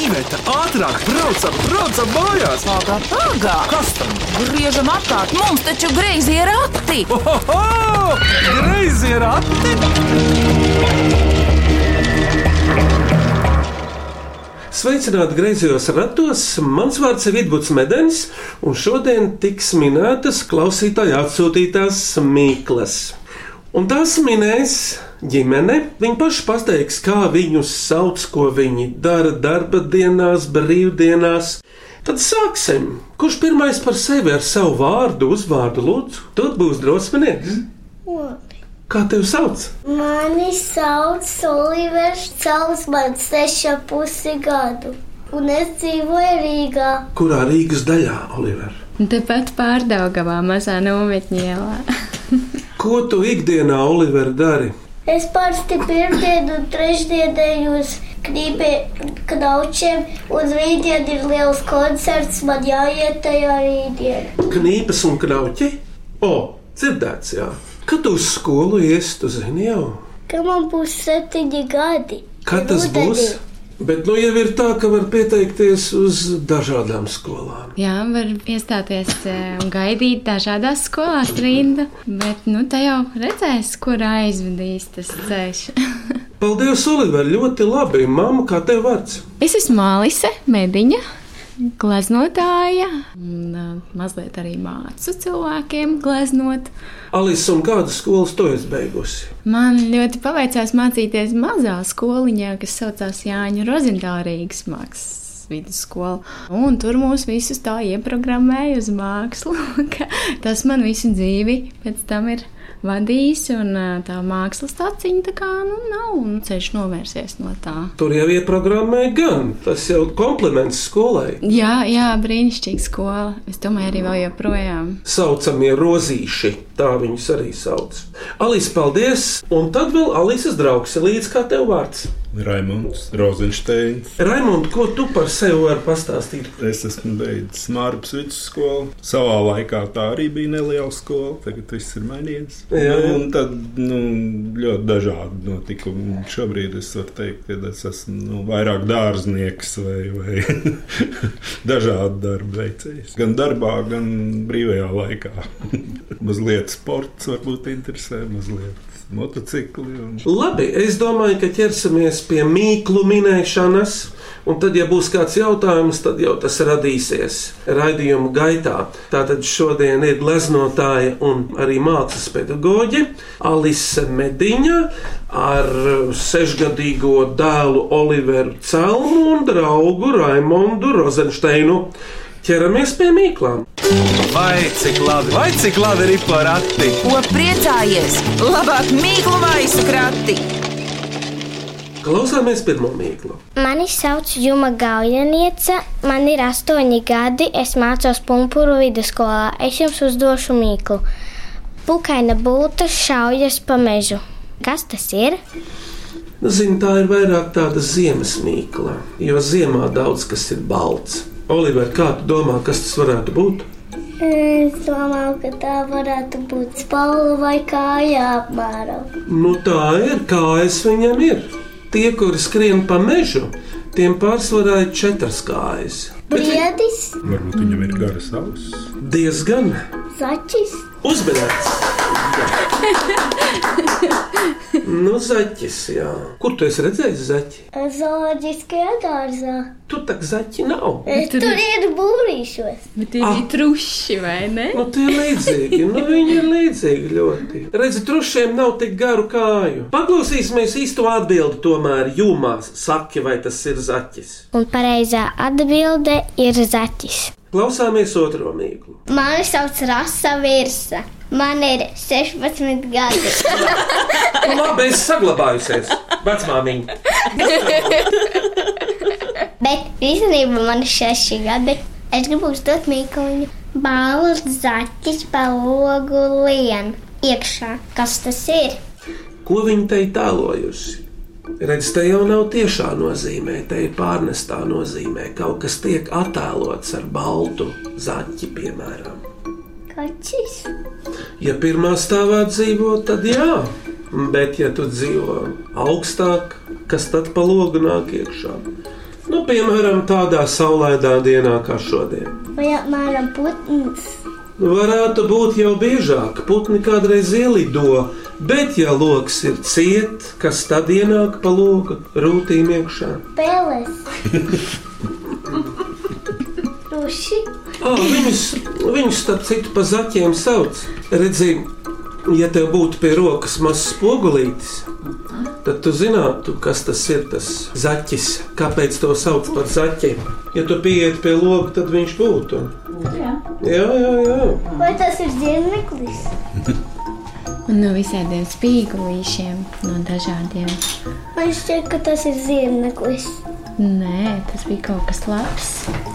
Iveta, ātrāk, braucam, braucam mājās! Pagā, pagā! Kas tam? Griežam apkārt, mums taču greizi ir rati! Ohoho! Greizi ir ati! Sveicināti griezos ratos! Mans vārds ir Vidvuds Medens, un šodien tiks minētas klausītāja atsūtītās mīklas. Un tās minēs ģimene. Viņi paši pateiks, kā viņus sauc, ko viņi dara darba dienās, brīvdienās. Tad sāksim. Kurš pirmais par sevi ar savu vārdu, uzvārdu lūdzu? Tur būs drosminieks. Kā tevi sauc? Mani sauc Olivers, cels man seša pusi gadu, un es dzīvoju Rīgā. Kurā Rīgas daļā, Oliver? Tepat pārdaugavā mazā nometņielā. Ko tu ikdienā, Oliver, dari? Es parasti pirmdienu un trešdienu eju uz knībē knaučiem, un rītdien ir liels koncerts, man jāiet tajā rītdien. Knīpas un krauķi? O, dzirdēts, jā. Kad uz skolu ies, tu zini jau. Ka man būs septiņi gadi. Kad tas Rudenī. būs? Bet nu jau ir tā, ka var pieteikties uz dažādām skolām. Jā, var iestāties eh, un gaidīt dažādās skolās rindu, bet nu te jau redzēs, kur aizvedīs tas ceļš. Paldies, Oliver, ļoti labi. Māma, kā tev vārds? es esmu Mālise Mediņa. Gleznotāja, un mazliet arī mācu cilvēkiem gleznot. Alisa, un kādas skolas tu esi beigusi? Man ļoti paveicās mācīties mazā skoliņā, kas saucās Jāņa Rozentāla Rīgas mākslas vidusskola. Un tur mūs visus tā ieprogrammēja uz mākslu, ka tas man visu dzīvi pēc tam ir vadījis, un tā mākslas taciņa tā kā nu, nav, un ceļš novērsies no tā. Tur jau ieprogrammē gan. Tas jau kompliments skolai. Jā, jā, brīnišķīga skola. Es domāju, arī vēl joprojām. Saucamie rozīši, tā viņus arī sauc. Alisa, paldies! Un tad vēl Alisas draugs, līdz kā tev vārds. Raimunds Rozensteins. Raimond, ko tu par sevi vari pastāstīt? Es esmu beidzis Mārpas vidusskolu. Savā laikā tā arī bija neliela skola, tagad viss ir mainījies. Jā, jā. Nu, un tad nu, ļoti dažādi notikumi. Šobrīd es varu teikt, ka es esmu nu, vairāk dārznieks vai, vai dažādu darbu veicējs. Gan darbā, gan brīvajā laikā. mazliet sports varbūt interesē, mazliet motocikli. Un... Labi, es domāju, ka ķersimies pie mīklu minēšanas. Un tad, ja būs kāds jautājums, tad jau tas radīsies raidījuma gaitā. Tātad šodien ir gleznotāja un arī mākslas pedagoģe Alise Mediņa ar sešgadīgo dēlu Oliveru Celmu un draugu Raimondu Rozensteinu. Ķeramies pie mīklām. Vai cik labi, vai cik labi ir porati! Ko priecājies? Labāk mīklu maisu krati! Klausāmies pirmo mīklu. Mani sauc Juma Gaujaniece, man ir astoņi gadi, es mācos Punkūru vidusskolā. Es jums uzdošu mīklu. Pukaina būta šaujas pa mežu. Kas tas ir? Nu, Zinu, tā ir vairāk tāda ziemas mīkla, jo ziemā daudz kas ir balts. Oliver, kā tu domā, kas tas varētu būt? Es domāju, ka tā varētu būt spalva vai kāja apmēram. Nu, tā ir, kājas viņam ir. Tie, kuri skrien pa mežu, tiem pārsvarā ir četras kājas. Briedis, Varbūt viņam ir garas auss. Diezgan zaķis, uzmanīgs. Nu, zaķis, jā. Kur tu esi redzējis zaķi? zooloģiskajā dārzā. Tur tak zaķi nav. Tur ir būrīšos. Bet tie ir truši, vai ne? Nu, tie ir līdzīgi. Nu, viņi ir līdzīgi ļoti. Redzi, trušiem nav tik garu kāju. Paklausīsimies īsto atbildi tomēr jūmā. Saki, vai tas ir zaķis? Un pareizā atbilde ir zaķis. Klausāmies otro mīklu. Mani sauc Rasa Virsa. Man ir 16 gadi. Nu, labi, es saglabājusies. Vecmāmiņa. Bet īstenībā man ir 6 gadi. Es gribu uzdot mīkluņu. Bālas zaķis pa logu lien iekšā. Kas tas ir? Ko viņa te ir tēlojusi? Redz, te jau nav tiešā nozīmē, te ir pārnestā nozīmē. Kaut kas tiek attēlots ar baltu zaķi, piemēram. Kaķis. Ja pirmā stāvā dzīvo, tad jā, bet ja tu dzīvo augstāk, kas tad pa logu nāk iekšā? Nu, piemēram, tādā saulēnā dienā kā šodien. Vai apmēram putns? Varētu būt jau biežāk, putni kādreiz ielido, bet, ja lokus ir ciet, kas tad ienāk pa loku rūtīm iekšā? Ruši. Ah, viņus, viņus, starp citu, pa zaķiem sauc. Redzi, ja tev būtu pie rokas mazs spogulītis, tad tu zinātu, kas tas ir tas zaķis, kāpēc to sauc par zaķi. Ja tu pieiet pie loga, tad viņš būtu. Jā, jā, jā. jā. Vai tas ir zirneklis? Un no visādiem spīgulīšiem, no dažādiem. Man šķiet, ka tas ir zirneklis. Nē, tas bija kaut kas labs.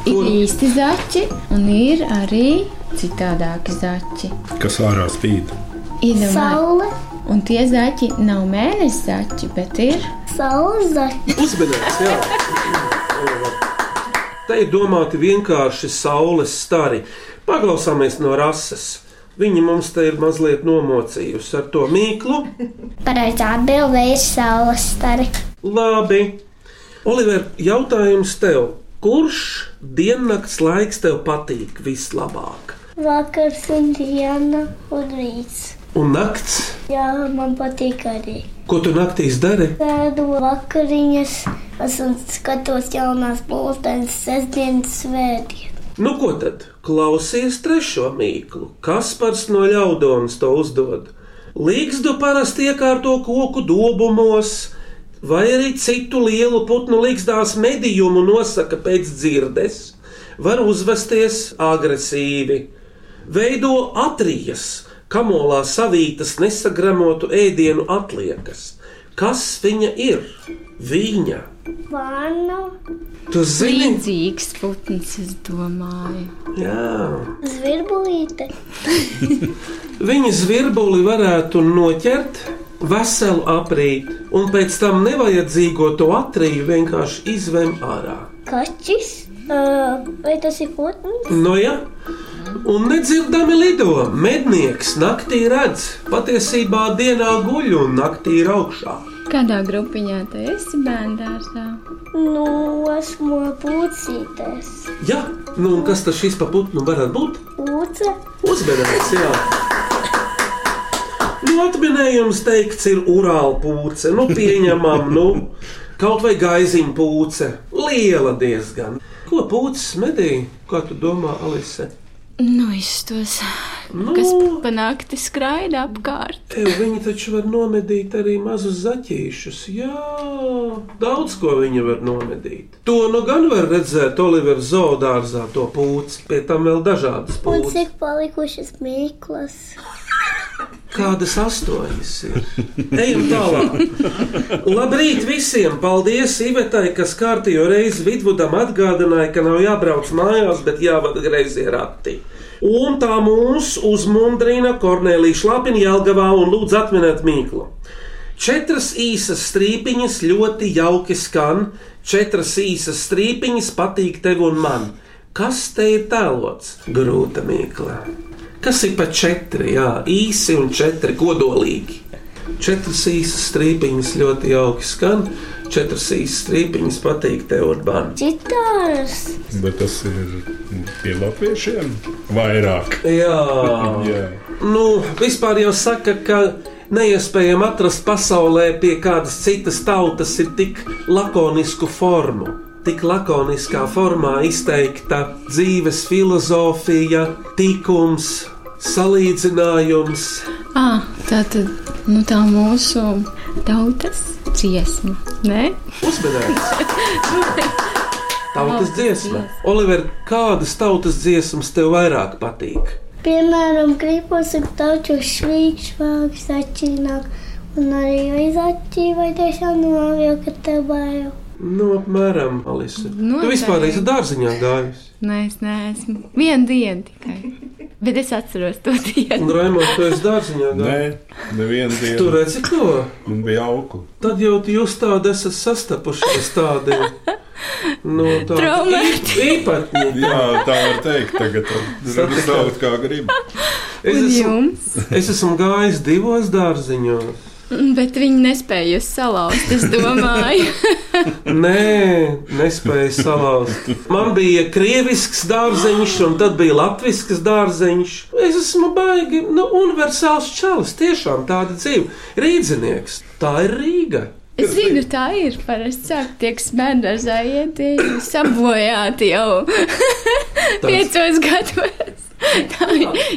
Ir Kur? īsti zaķi, un ir arī citādāki zaķi. Kas ārā spīd? Iedomājieties, Saule. un tie zaķi nav mēnesis zaķi, bet ir Saules zaķis. Uzmanīgs, jā. Te ir domāti vienkārši saules stari. Paklausāmies no rases. Viņa mums te ir mazliet nomocījusi ar to mīklu. Pareizā atbildē ir saules stari. Labi. Oliver, jautājums tev. Kurš diennakts laiks tev patīk vislabāk? Vakars un diena un rīts. Un nakts? Jā, man patīk arī. Ko tu naktīs dari? Sēdu vakariņas, esmu skatos jaunās mūsdienas, sestdienas svētdienas. Nu, ko tad? Klausies trešo mīklu. Kaspars no ļaudonas to uzdod. Līgzdu parasti iekārto koku dobumos, vai arī citu lielu putnu līgzdās medījumu nosaka pēc dzirdes, var uzvesties agresīvi, veido atrijas, kamolā savītas nesagramotu ēdienu atliekas. Kas viņa ir? Viņa. Vāna, Tu zini, līdzīgs putns, es domāju. jā. zvirbulīte, Viņa zvirbuli varētu noķert veselu aprīt, un pēc tam nevajadzīgo to atriju vienkārši izvem ārā. kaķis. Uh, vai tas ir putns? Nu, ja? Un nedzirdami lido. Mednieks naktī redz, patiesībā dienā guļ un naktī ir augšā. Kādā grupiņā tu esi bērngārzā? Nu, esmu pucītes. Jā, nu un kas tas šis pa putnu varētu būt? Puce, Uzmanīgs, jā. Nu, atminējums teikts ir urāla pūce, nu pieņemam, nu, kaut vai gaiziņa pūce, liela diezgan. Ko pūces medī? Kā tu domā, Alise? Nu, izstos, Nu, kas pa nakti skraida apkārt. Tev viņi taču var nomedīt arī mazus zaķīšus. Jā, daudz ko viņi var nomedīt. To nu gan var redzēt Olivera zoodārzā, to pūci, pie tam vēl dažādas un pūces. cik palikušas mīklas? Kādas astoņas ir? Ejam tālāk. Labrīt visiem! Paldies Ivetai, kas kārtējo reizi Vidvudam atgādināja, ka nav jābrauc mājās, bet jāvada greizie rati. Un tā mūs uzmundrina Kornelija Šlapina Jelgavā un lūdz atminēt mīklu. Četras īsas strīpiņas ļoti jauki skan, četras īsas strīpiņas patīk tev un man. Kas te ir tēlots? Grūta mīkla. Kas ir pa četri? Jā, īsi un četri kodolīgi. Četras īsas strīpiņas ļoti jauki skan, četras īsas strīpiņas patīk tev man. Citāras. Bet tas ir pie latviešiem vairāk. Jā, Jā. nu, vispār jau saka, ka neiespējami atrast pasaulē pie kādas citas tautas ir tik lakonisku formu. Tik lakoniskā formā izteikta dzīves filozofija, tikums, salīdzinājums. Ah, tā tad nu, tā mūsu tautas dziesma. Nē, Uzmanīgs! Tautas dziesma. Oliver, kādas tautas dziesmas tev vairāk patīk? Piemēram, gribos un tauču švīks, vāks, atšķirnāk. Un arī aiz acī, vai tiešām novājo, ka tev bail. Nu, apmēram, Alisa. Tu Noteikti. vispār esi dārziņā gājis. nē, es neesmu. Vienu dienu tikai. Bet es atceros to dienu. Raimond, tu esi dārziņā Nē, gājis. nevienu Tu redzi, ko? Man bija auga. Tad jau jūs tādi esat sastapušies tādi. Nu, tādi Traumēti. ī- īpatņi. Jā, tā var teikt. Tagad Satikāt. saukt kā grib. Es esmu, es esmu gājis divos dārziņos. Bet viņi nespēja salauzt, es domāju. Nē, nespēju salauzt. Man bija krievisks dārzeņš, un tad bija latvisks dārzeņš. Es esmu baigi, nu, universāls čalis, tiešām tāda dzīve. Rīdzinieks, tā ir Rīga. Es zinu, tā ir. Parasti sāk tiek smēķēta, iet sabojāti jau piecos gados. Tā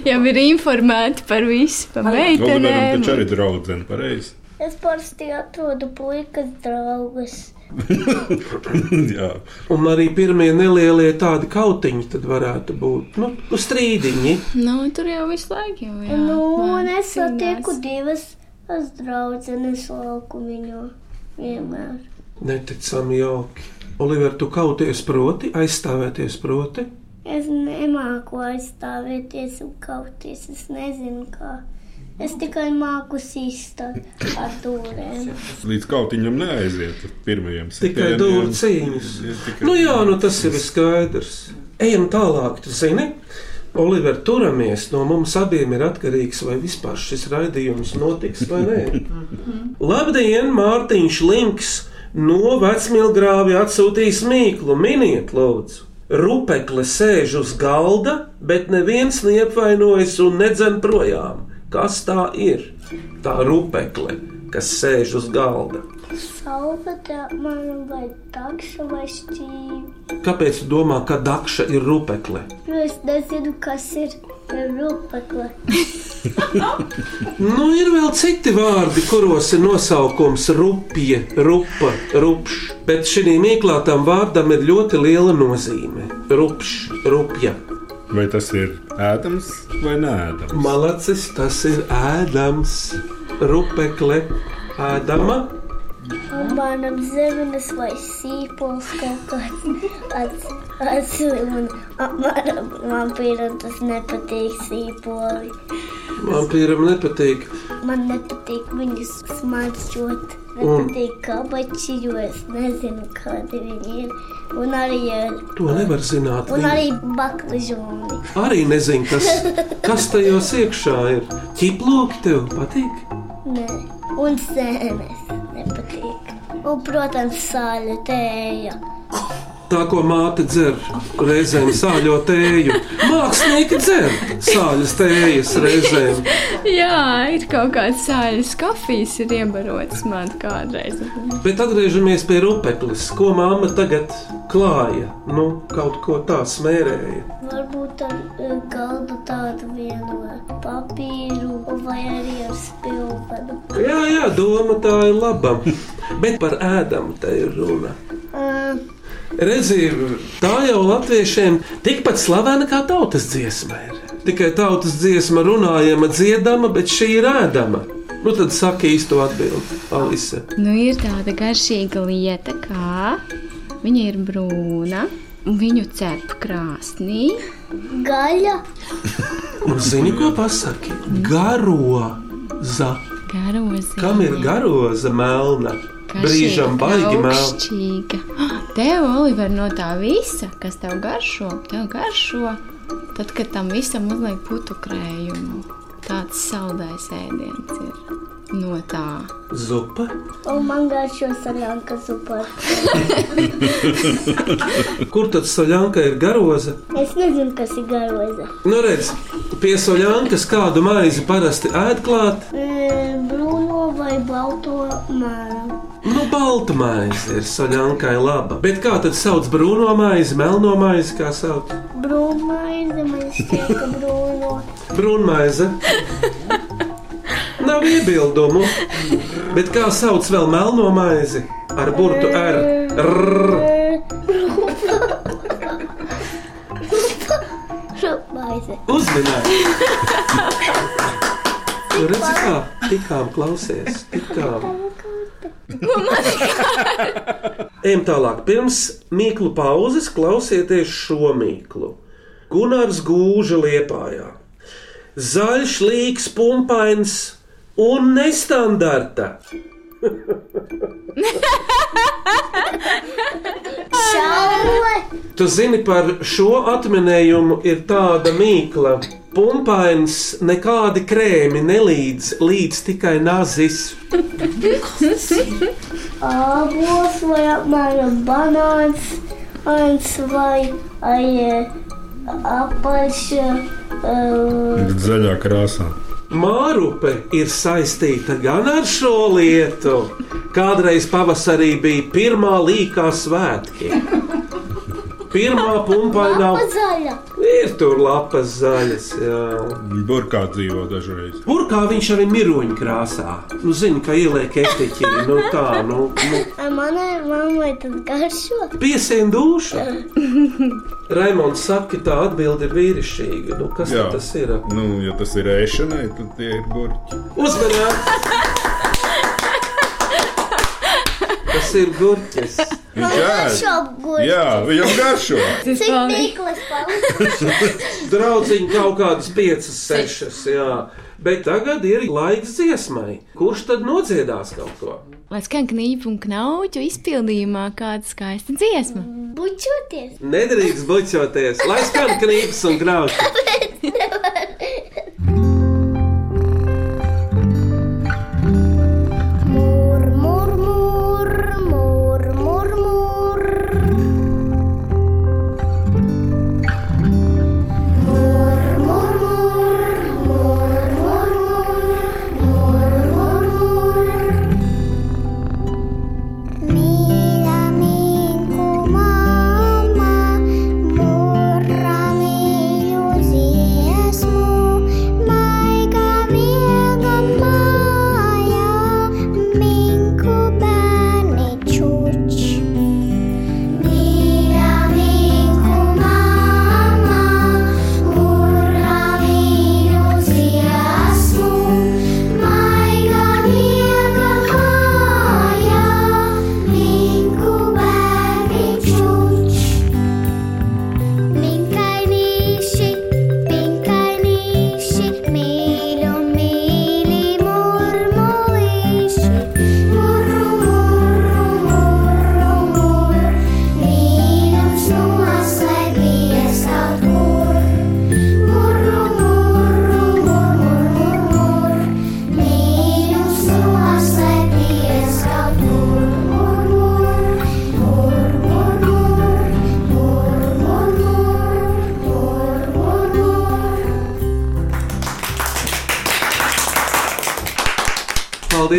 jau ir informēta par visu, par Oliveram meitenēm. taču arī draudzene, pareizi. Es parasti atrodu puikas draugus. Un arī pirmie nelielie tādi kautiņi tad varētu būt. Nu, nu strīdiņi. Nu, tur jau visu laiku jau ir. Nu, un es satieku divas draudzenes laukumiņā. Vienmēr. Neticami jauki. Oliver, tu kauties proti, aizstāvēties proti. Es nemāku aizstāvēties un kauties. Es nezinu, kā. Es tikai māku sīstāt ar dūrēm. līdz kautiņam neaiziet uz pirmajiem Tikai dūru cīņas. Nu jā, nu tas ir skaidrs. Ejam tālāk, tu zini. Oliver, turamies no mums abiem ir atkarīgs, vai vispār šis raidījums notiks vai nē. Labdien, Mārtiņš Links no vecmilgrāvi atsūtīs mīklu. Miniet, lūdzu! Rupekle sēž uz galda, bet neviens neapvainojas un nedzen projām. Kas tā ir? Tā rupekle, kas sēž uz galda. Salvete man vai takša vai šķīvi. Kāpēc tu domā, ka dakša ir rupekle? Jo es nezinu, kas ir rupekle. Nu, ir vēl citi vārdi, kuros ir nosaukums rupja, rupa, rupšs. Bet šī mīklā tam vārdam ir ļoti liela nozīme. Rupšs, rupja. Vai tas ir ēdams vai nē? Malacis tas ir ēdams, rupekle, ēdama. Un manam zemes vai sīpols kaut kāds atslim. Un manam vampīram tas nepatīk sīpoli. Vampīram nepatīk. Man nepatīk viņus smaržot. Un- Nepatīk kabači, jo es nezinu, kādi viņi ir. Un arī, eh, To nevar zināt. un Viņi arī baklažoni. arī nezina, kas, kas tajos iekšā ir. Ķiploki tev patīk? Nē, un sēnes nepatīk. Un, protams, sāļa tēja. Tā, ko māte dzer, reizēm sāļo tēju. Mākslinieki dzer sāļas tējas reizēm. Jā, ir kaut kāds sāļas kafijas, ir iebarots man kādreiz. Bet atgriežamies pie rupeklis. Ko māma tagad klāja? Nu, kaut ko tā smērēja. Varbūt ar eh, galdu tādu vienu papīru vai arī ar spilvenu. Jā, jā, doma tā ir laba. Bet par ēdamu te ir runa. Uh, Redzi, tā jau latviešiem tikpat slavena kā tautas dziesma ir. Tikai tautas dziesma runājama, dziedama, bet šī ir ēdama. Nu tad saka īsto atbildi, Alise. Nu, ir tāda garšīga lieta, kā viņa ir brūna, un viņu cep krāsnī. gaļa, Un zini, ko pasaki? Garoza. Garoza. Kam ir garoza melna? Brīžam baigi melna. Tev, Oliver, no tā visa, kas tev garšo, tev garšo, tad, kad tam visam uzliek putu krējumu. Tāds saldais ēdiens ir no tā. Zupa. un man garšo saļanka zupa. Kur tad soļanka ir garoza? Es nezinu, kas ir garoza. Nu redz, pie soļankas kādu maizi parasti ēd klāt. E, brūno vai balto balta maize ir soļankai laba. Bet kā tad sauc brūno maizi, melno maizi, kā sauc? Brūnmaize, man šķiet, ka brūno. Brūnmaize. Nav iebildumu. Bet kā sauc vēl melno maizi? Ar burtu R. R. Uzmanīgi! Tu redzi, kā tikām klausies. Tikām. Ejam tālāk. Pirms mīklu pauzes klausieties šo mīklu. Gunārs gūža liepājā. Zaļš, līks, pumpains un nestandarta. Tu zini, par šo atminējumu ir tāda mīkla. Pumpains nekādi krēmi nelīdz, līdz tikai nazis. Ābols vai apmēram banāns, ains vai ai, apaļš. Uh, Zaļā krāsā. Mārupe ir saistīta gan ar šo lietu. Kādreiz pavasarī bija pirmā līkā svētki. Pirmā pumpainā zaļa. ir tur lapas zaļas. Jā. Burkā dzīvo dažreiz. Burkā viņš arī miroņu krāsā. Nu, zini, ka ieliek etiķi. Nu, tā, nu, nu Manai mammai tas garšo. piesien dušu. Raimons saka, ka tā atbilde ir vīrišķīga. Nu, kas tad tas ir? Nu, ja tas ir ēšanai, tad tie ir burķi. Uzmanīgi! Tas ir gurķis. Viņš ēd. Jā, viņam garšo. Cik mīklas palīdz? Draudziņi kaut kādas piecas, sešas. Jā. Bet tagad ir laiks dziesmai. Kurš tad nodziedās kaut ko? Lai skan knīpu un knauķu izpildījumā kāda skaista dziesma. Bučoties. Nedrīkst bučoties, lai skan knīps un grauds.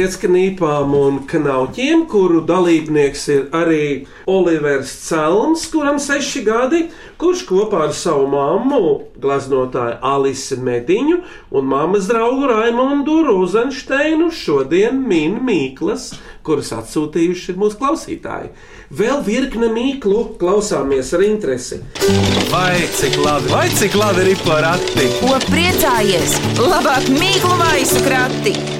Paldies knīpām un knauķiem, kuru dalībnieks ir arī Olivers Celms, kuram seši gadi, kurš kopā ar savu mammu, gleznotāju Alisi Mediņu un mammas draugu Raimondu Rozensteinu šodien min mīklas, kuras atsūtījuši mūsu klausītāji. Vēl virkne mīklu klausāmies ar interesi. Vai cik labi, vai cik labi ir porakti? Ko priecājies? Labāk mīklu maisu krati!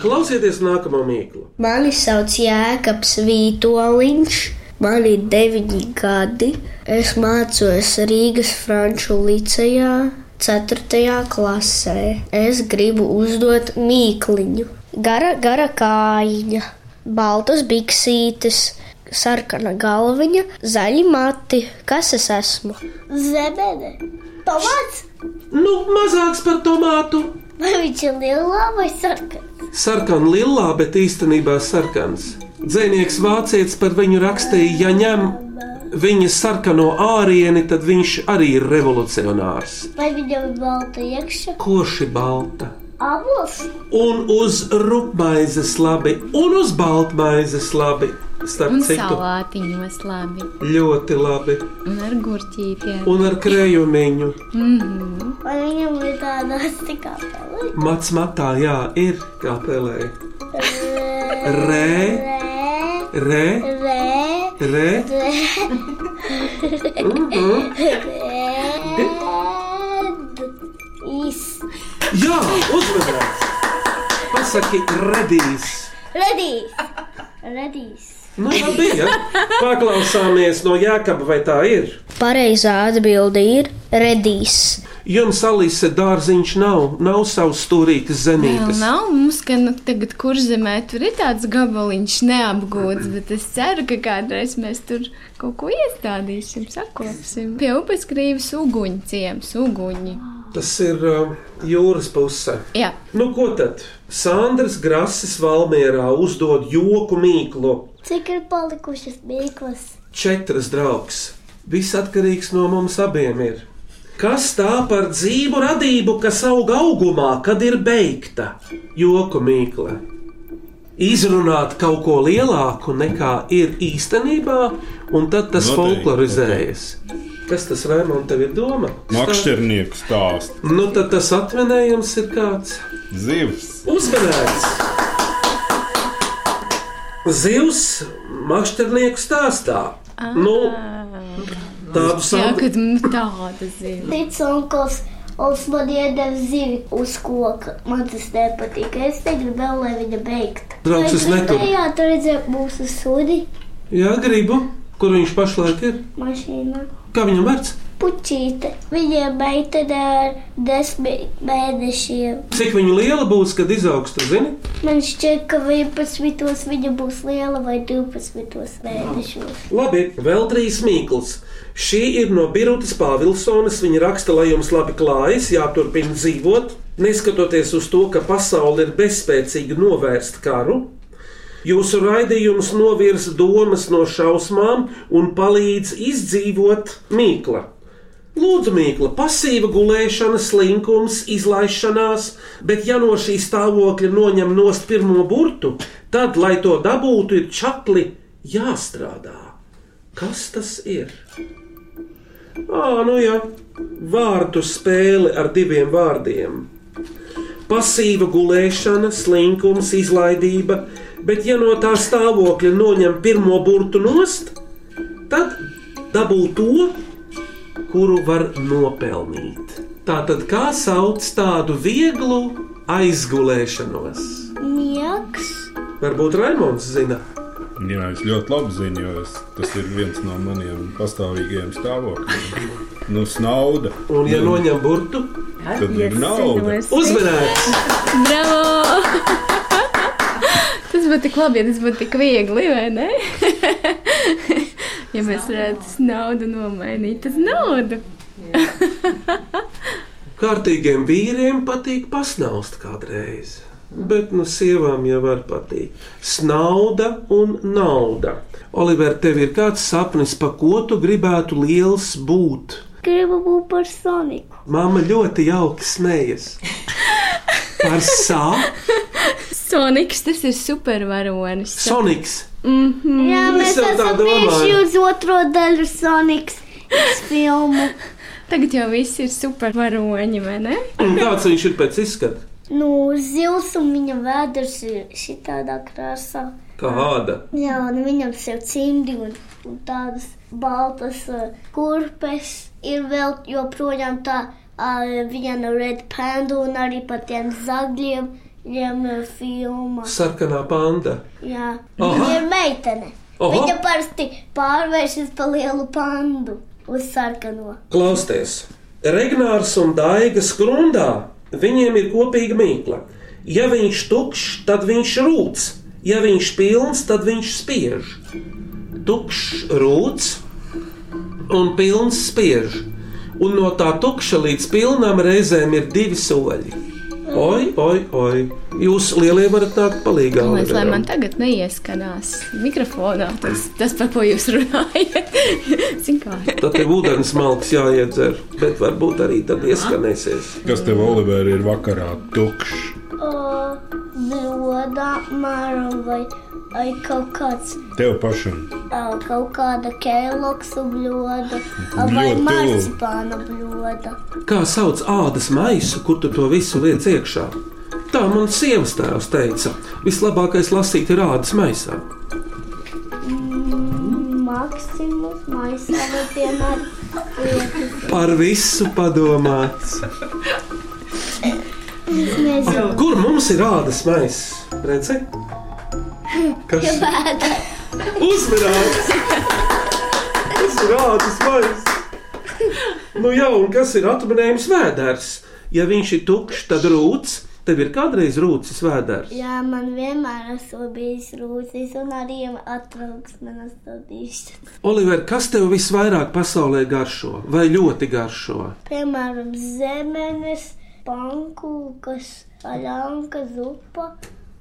Klausieties nākamo mīklu. Mani sauc Jēkabs Vītoliņš, man ir deviņi gadi. Es mācos Rīgas Franču licejā, 4. klasē. Es gribu uzdot mīkliņu. Gara, gara kājiņa, baltas biksītes, sarkana galviņa, zaļi mati. Kas es esmu? Zebede. Tomāts? Nu, mazāks par tomātu. Vai viņš ir lielā vai sarkana? Sarkana lilā, bet īstenībā sarkans. Dzēnieks vācietis par viņu rakstīja, ja ņem viņa sarkano ārieni, tad viņš arī ir revolucionārs. Vai viņam ir balta iekšā? Koši balta. Abos? Un uz rupmaizes labi, un uz baltmaizes labi. Starp Un citu, salātiņos labi. ļoti labi. Un ar gurķītiem. Un ar krējumiņu. Vai viņam ir tāda stikā pelē? Mats matā, jā, ir kā pelē. Re, Rē, re, rē, re. rē, īs. Jā, uzmanīgs! Pasaki, redīs! Redīs. Redīs. Nu, labi, ja? Paklausāmies no Jākaba, vai tā ir. Pareizā atbilde ir redīs. Jums, Alise, dārziņš nav, nav savs stūrītis Vēl zemītes. nav mums, ka nu, tagad kurzemē tur ir tāds gabaliņš neapgūts, bet es ceru, ka kādreiz mēs tur kaut ko iestādīsim, sakopsim. Pie upes krīvas uguņu ciems, uguņi. Tas ir uh, jūras pusē. Jā, Nu, ko tad? Sandrs Grasis Valmierā uzdod joku mīklu. Cik ir palikušas mīklas? Četras draugs. Viss atkarīgs no mums abiem ir. Kas tā par dzīvu radību, kas aug augumā, kad ir beigta? Joku mīkla. Izrunāt kaut ko lielāku nekā ir īstenībā, un tad tas Noteikti, folklorizējas. Kas tas Raimond, tev ir doma? Makšķernieku stāsts, Nu, tad tas atminējums ir kāds zivs. uzmanīgs. Zivs makšķernieku stāstā. Nu, tādu jā, kad nu, tāda zīme. Tic onkls, Ols man iedeva zivi uz koka. Man tas nepatīk. Es negribēju, lai viņa beigtu. Draugs, es neturu. Jā, tur redzēju mūsu sudi Jā, gribu. Kur viņš pašlaik ir? mašīnā. Kā viņam vārds? Puķīte. Viņiem meitene ar desmit mēnešiem. Cik viņa liela būs, kad izaugs, tu zini? Man šķiet, ka 11. viņa būs liela vai 12. mēnešos. Labi, vēl trīs mīklas. Šī ir no Birutas Pāvilsonas. Viņa raksta, lai jums labi klājas, jāturpina dzīvot, neskatoties uz to, ka pasaule ir bezspēcīga novērst karu. Jūsu raidījums novirza domas no šausmām un palīdz izdzīvot mīklu. Lūdzu, mīkla, pasīva gulēšana, slinkums, izlaišanās, bet ja no šī stāvokļa noņem nost pirmo burtu, tad, lai to dabūtu, ir čakli jāstrādā. Kas tas ir? Ā, nu jā, vārdu spēle ar diviem vārdiem. Pasīva gulēšana, slinkums, izlaidība, bet ja no tā stāvokļa noņem pirmo burtu nost, tad dabū to, kuru var nopelnīt. Tātad, kā sauc tādu vieglu aizgulēšanos? Miegs. Varbūt Raimons zina. Jā, es ļoti labi zinu, jo es, tas ir viens no maniem pastāvīgajiem stāvokļiem. Nu, snauda. Un, ja noņem burtu, Tad ir nauda. uzmanīgs! Bravo! Tas būtu tik labi, ja tas būtu tik viegli, vai ne? Ja mēs varētu naudu nomainīt uz naudu. Kārtīgiem vīriem patīk pasnaust kādreiz. Bet nu sievām jau var patikt. Snauda un nauda. Oliver, tev ir kāds sapnis, pa ko tu gribētu liels būt? Gribu būt par Soniku. Māma ļoti jauki smējas. Par sāpēm Soniks, tas ir supervaronis. Soniks. Jā, Es mēs jau tā esam domāju. tieši uz otro daļu Soniks filmu. Tagad jau viss ir supervaroņi, vai ne? Kāds viņš ir pēc izskata? Nu, zils un viņa vēders ir šitādā krāsā. Kāda? Jā, un viņam ir cimdi un, un tādas baltas uh, kurpes. Ir vēl joprojām tā uh, viena red panda un arī par tiem zagļiem. Viņam ir filma. Sarkanā panda. Jā, Aha. viņa ir meitene. Aha. Viņa parasti pārvēršas par lielu pandu uz sarkano. Klausieties, Regnārs un Daiga skrundā. Viņiem ir kopīga mīkla. Ja viņš tukšs, tad viņš rūc. Ja viņš pilns, tad viņš spiež. Tukšs rūc un pilns spiež. Un no tā tukša līdz pilnam reizēm ir divi soļi. Oi, oi, oi. Jūs lielie varat nākt palīgā. Galvenais, lai man tagad neieskanās mikrofonā tas, tas par ko jūs runājat. Zin kā. Tad tev ūdens malks jāiedzer, bet varbūt arī tad ieskanēsies. Kas tev, Oliver, ir vakarā tukšs? Uh, Blodā māra vai, vai kaut kāds, Tev pašam. uh, kaut kāda kēloksu bloda vai marcipāna bloda. Kā sauc ādas maisu, kur tu to visu liec iekšā? Tā man sievas tēvs teica. Vislabākais lasīt ir ādas maisā. Maksimus, maisā vai vienmēr lietas. Par visu padomāts. Kur mums ir ādas maisa? Redzi? Kas? Uzmanīgs! Tas ir ādas maisa! Nu jā, un kas ir atminējums vēders? Ja viņš ir tukšs, tad rūts. Tev ir kādreiz rūcis vēders. Jā, man vienmēr esmu bijis rūcis, un arī atraugs man bijis. Oliver, kas tev visvairāk pasaulē garšo vai ļoti garšo? Piemēram, zemenes, pankūkas, aļanka, zupa.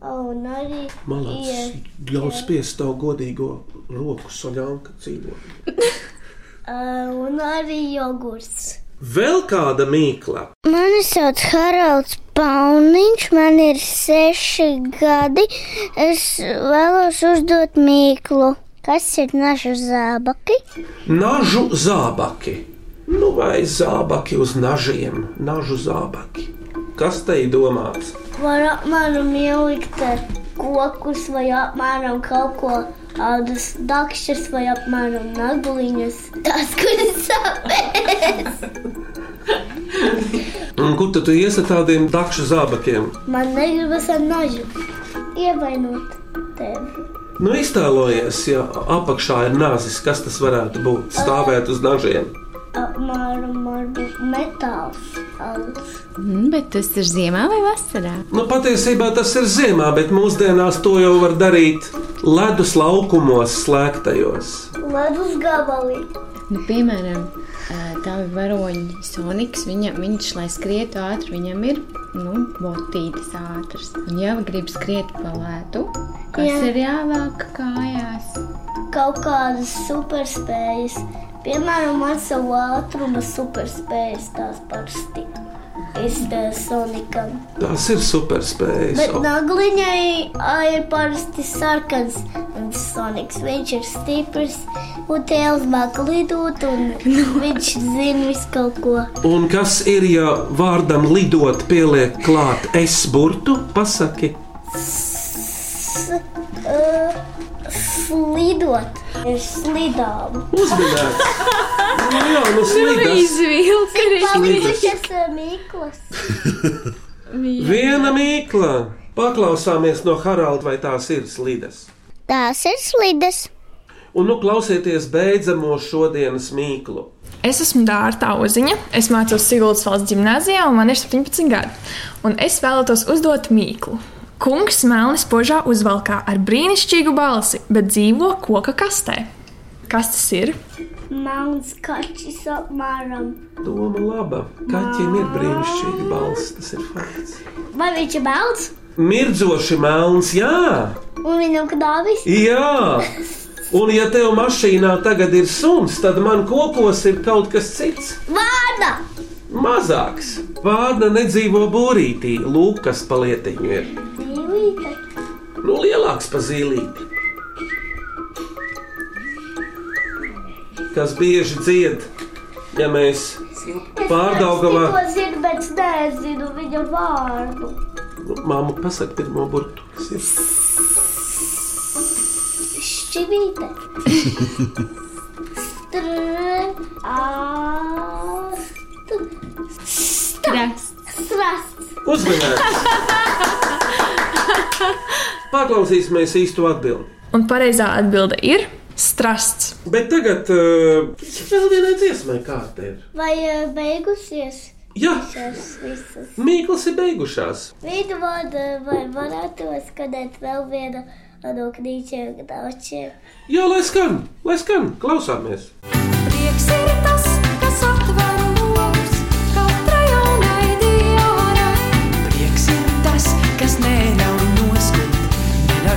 Un arī Malācis, ļaus spiest tavu godīgo roku soļānka dzīvo. uh, un arī jogurts. Vēl kāda mīkla. Mani sauc Haralds Pauniņš, man ir seši gadi. Es vēlos uzdot mīklu. Kas ir nažu zābaki? Nažu zābaki. Nu, vai zābaki uz nažiem, nažu zābaki. Kas te ir domāts? Var apmēram ielikt ar kokus vai apmēram kaut ko tādas dakšas vai apmēram nagliņas. Tas, kuras sāpēs. Un kur tu iesi ar tādiem dakšu zābakiem? Man negribas ar nažu ievainot tevi. Nu, iztēlojies, ja apakšā ir nāzis, kas tas varētu būt? Stāvēt uz nažiem. Apmēram varbūt metāls. Mm, bet tas ir ziemā vai vasarā? Nu, patiesībā tas ir ziemā, bet mūsdienās to jau var darīt ledus laukumos, slēgtajos. Ledus gabalī. Nu, piemēram, ā, tavi varoņi, Soniks, viņa, viņš, lai skrietu ātri, viņam ir nu, botītes ātras. Un, ja grib skriet pa lētu, kas Jā. ir jāvelk kājās? Kaut kādas superspējas. Piemēram, ar savu ātrumu superspējas tās parasti. Sonikam. Tas ir superspējas. Bet nagliņai ir parasti sarkans. Un Soniks viņš ir stiprs. Un tēls māk lidot. Un viņš zina visu kaut ko. Un kas ir, ja vārdam lidot pieliek klāt es burtu? Pasaki, S, uh, slidot. Ir slidām. uzminēts. Nu, jā, nu slidas. Izvilka Palikušas ā, mīklas. Viena mīkla. Paklausāmies no Haralda, vai tās ir slidas. Tās ir slidas. Un nu klausieties beidzamo šodienas mīklu. Es esmu Dārta Uziņa, es mācos Siguldas valsts gimnājā, un man ir 17 gadi. Un es vēlētos uzdot mīklu. Kungs melni spožā uzvalkā ar brīnišķīgu balsi, bet dzīvo koka kastē. Kas tas ir? Melns kaķis apmēram. Doma laba. Kaķiem ir brīnišķīga balss, tas ir fakts. Vai viņš ir melns? Mirdzoši melns, jā, Un viņam knāvis? jā. Un ja tev mašīnā tagad ir suns, tad man kokos ir kaut kas cits. Vārda! Mazāks. Vārna nedzīvo būrītī, lūk, kas palietiņu ir. Dzīvīte. Nu, lielāks par zīlīti. Kas bieži dzied, ja mēs pārdaugavā. Es to zinu, bet es nezinu viņa vārdu. Nu, Māma pasaka pirmo burtu. kas ir. Šķivīte. Str... Ast... Strasts. Strasts. Uzmanīgs! Paklausīsimies īsto atbildi. Un pareizā atbilde ir strasts. Bet tagad uh, vēl vienai dziesmai kārta ir. Vai eh, beigusies Jā, šīs visas? mīklas ir beigušās. Vidu vārdu vai varētu skanēt vēl vienu no knīčiem gadačiem? Jā, lai skan, lai skan, klausāmies. Prieks ir tas,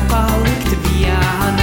verfolgt wie ein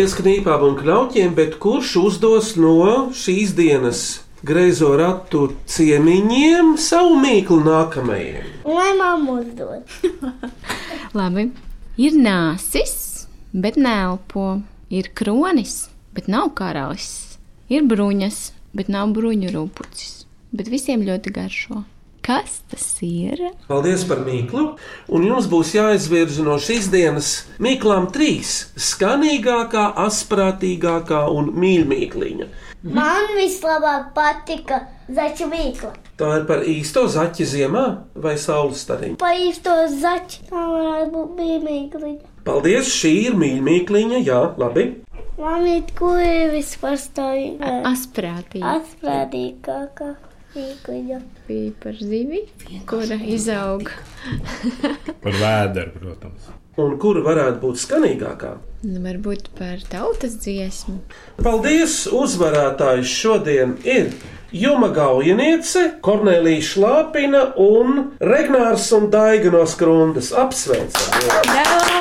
Paldies knīpām un knautiem, bet kurš uzdos no šīs dienas greizo ratu ciemiņiem savu mīklu nākamajiem? Lai mamma uzdod. Labi. Ir nāsis, bet nelpo. Ir kronis, bet nav karalis. Ir bruņas, bet nav bruņu rūpucis. Bet visiem ļoti garšo. Kas tas ir? Paldies par mīklu, un jums būs jāizvirza no šīs dienas mīklām trīs - skanīgākā, asprātīgākā un mīļākā. Man vislabāk patika zaķu mīkla. Tā ir par īsto zaķi ziemā vai saules stariņu. Pa īsto zaķu. Tā varētu būt mīmīkla. Paldies, šī ir mīļākā, jā, labi. Man ir kuģi vispār stāvīga. Asprātīgi. Asprātīgākā mīkla. Bija par zivi, kura izaug. Par vēderu, protams. Un kura varētu būt skanīgākā? Nu, varbūt par tautas dziesmu. Paldies! Uzvarētājs šodien ir Juma Gaujiniece, Kornelija Šlāpina un Regnārs un Daiga no Skrundas. Apsveicam!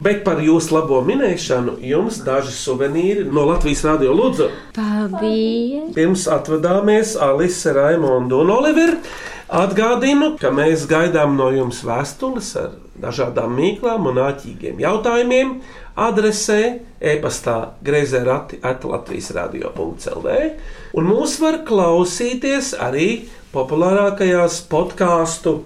Bet par jūsu labo minēšanu jums daži suvenīri no Latvijas Rādio Lūdzu. Paldies! Pirms atvadāmies Alise, Raimondu un Oliveru. Atgādinu, ka mēs gaidām no jums vēstules ar dažādām mīklām un āķīgiem jautājumiem. Adresē e-pastā greizē rati at Latvijas radio.clv. Un mūs var klausīties arī populārākajās podkāstu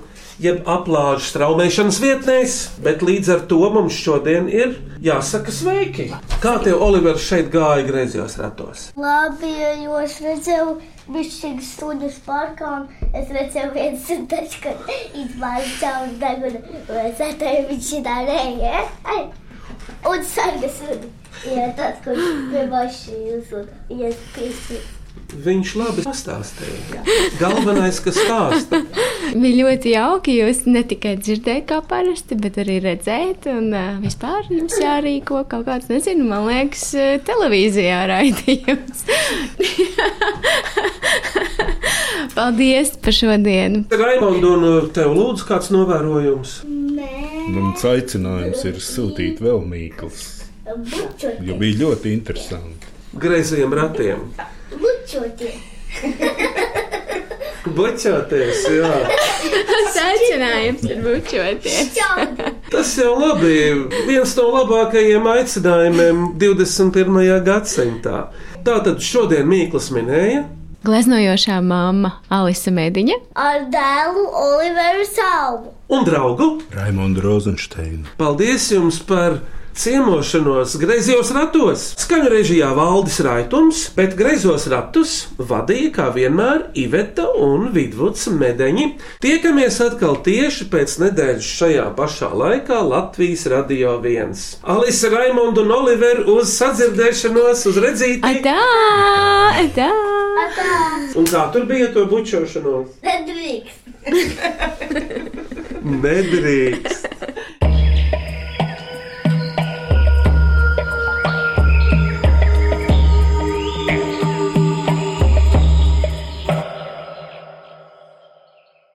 jeb aplāžu straumēšanas vietnēs, bet līdz ar to mums šodien ir jāsaka sveiki. Kā tev, Oliver, šeit gāja griezos ratos? Labi, jo es redzēju, bišķīgas stundas parkā, un es redzēju viens un taču, ka izbāzi cauri degunu, un es atēju viņš šitā rēja. Un sargas ja tas, kurš pie mašīnas, un, ja es piesīju. Viņš labi pastāstīja. Galvenais, kas stāsta. Bija ļoti jauki. Jūs ne tikai dzirdējāt, kā parasti, bet arī redzēt. Un uh, vispār jums jārīko kaut kāds, nezinu, man liekas, televīzijā raidījums. Paldies par šodienu! Raimondu, un tev lūdzu kāds novērojums. Mans aicinājums ir sūtīt vēl mīklas, jo bija ļoti interesanti. Greizajiem ratiem. Bučoti. Bučoties, jā. Tas aicinājums ir bučoties. Tas jau labi. Viens no labākajiem aicinājumiem 21. gadsimtā. Tātad šodien Mīklas minēja. Gleznojošā mamma Alisa Mediņa. Ar dēlu Oliveru Salmu. Un draugu, Raimonda Rozensteina. paldies jums par ciemošanos griezos ratos. Skaņu režijā valdis raitums, bet griezos ratus vadīja kā vienmēr Iveta un Vidvuds Medeņi. Tiekamies atkal tieši pēc nedēļas šajā pašā laikā Latvijas Radio 1. Alisa, Raimonda un Oliver uz sadzirdēšanos, uz redzīti. Adā! Adā! Un kā tur bija to bučošanos? Nedrīkst. Nedrīkst.